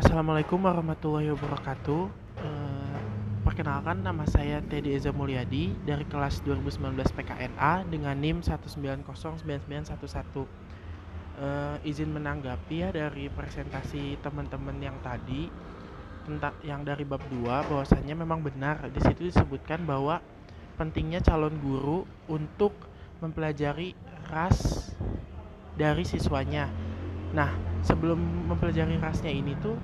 Assalamualaikum warahmatullahi wabarakatuh. Eh, perkenalkan nama saya Teddy Eza Mulyadi dari kelas 2019 PKNA dengan NIM 1909911. Eh, izin menanggapi ya dari presentasi teman-teman yang tadi tentang yang dari bab 2 bahwasannya memang benar di situ disebutkan bahwa pentingnya calon guru untuk mempelajari ras dari siswanya. Nah, sebelum mempelajari rasnya ini tuh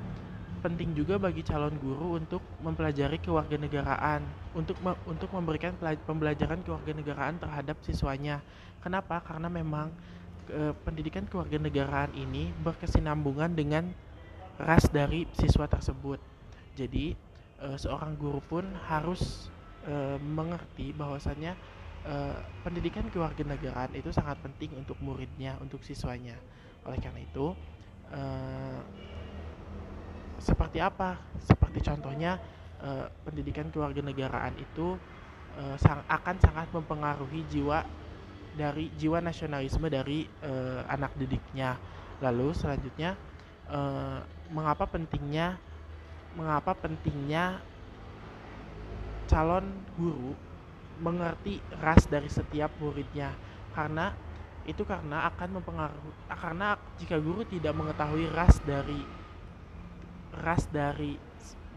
penting juga bagi calon guru untuk mempelajari kewarganegaraan, untuk me untuk memberikan pembelajaran kewarganegaraan terhadap siswanya. Kenapa? Karena memang e, pendidikan kewarganegaraan ini berkesinambungan dengan ras dari siswa tersebut. Jadi, e, seorang guru pun harus e, mengerti bahwasannya e, pendidikan kewarganegaraan itu sangat penting untuk muridnya, untuk siswanya. Oleh karena itu, uh, seperti apa? Seperti contohnya uh, pendidikan kewarganegaraan itu uh, sang, akan sangat mempengaruhi jiwa dari jiwa nasionalisme dari uh, anak didiknya. Lalu selanjutnya uh, mengapa pentingnya mengapa pentingnya calon guru mengerti ras dari setiap muridnya. Karena itu karena akan mempengaruhi karena jika guru tidak mengetahui ras dari ras dari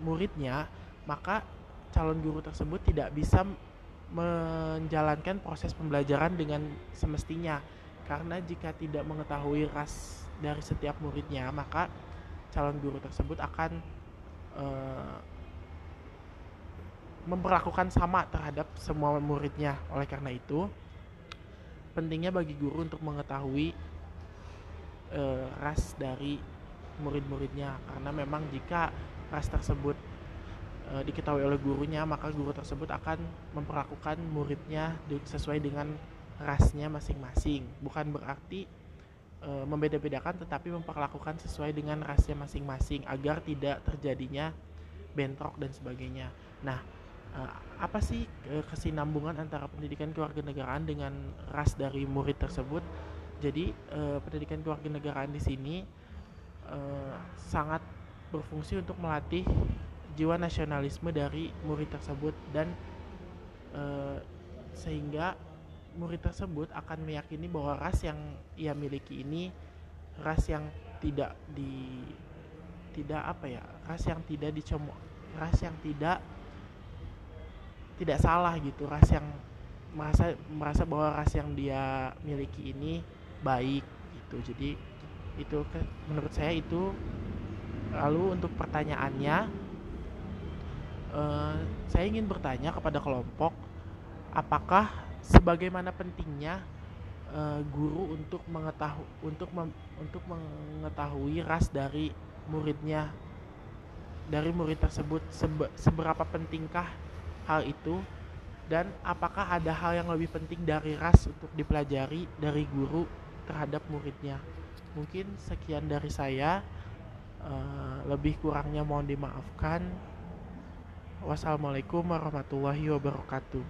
muridnya maka calon guru tersebut tidak bisa menjalankan proses pembelajaran dengan semestinya. Karena jika tidak mengetahui ras dari setiap muridnya maka calon guru tersebut akan uh, memperlakukan sama terhadap semua muridnya. Oleh karena itu pentingnya bagi guru untuk mengetahui uh, ras dari murid-muridnya. Karena memang jika ras tersebut uh, diketahui oleh gurunya maka guru tersebut akan memperlakukan muridnya sesuai dengan rasnya masing-masing. Bukan berarti uh, membeda-bedakan tetapi memperlakukan sesuai dengan rasnya masing-masing agar tidak terjadinya bentrok dan sebagainya. Nah uh, apa sih kesinambungan antara pendidikan kewarganegaraan dengan ras dari murid tersebut? Jadi uh, pendidikan kewarganegaraan di sini uh, sangat berfungsi untuk melatih jiwa nasionalisme dari murid tersebut dan uh, sehingga murid tersebut akan meyakini bahwa ras yang ia miliki ini ras yang tidak di tidak apa ya ras yang tidak dicemooh ras yang tidak tidak salah gitu ras yang merasa merasa bahwa ras yang dia miliki ini baik gitu. Jadi itu menurut saya itu lalu untuk pertanyaannya uh, saya ingin bertanya kepada kelompok apakah sebagaimana pentingnya uh, guru untuk mengetahui untuk mem, untuk mengetahui ras dari muridnya dari murid tersebut sebe, seberapa pentingkah hal itu dan apakah ada hal yang lebih penting dari ras untuk dipelajari dari guru terhadap muridnya? Mungkin sekian dari saya. Uh, lebih kurangnya mohon dimaafkan. Wassalamualaikum warahmatullahi wabarakatuh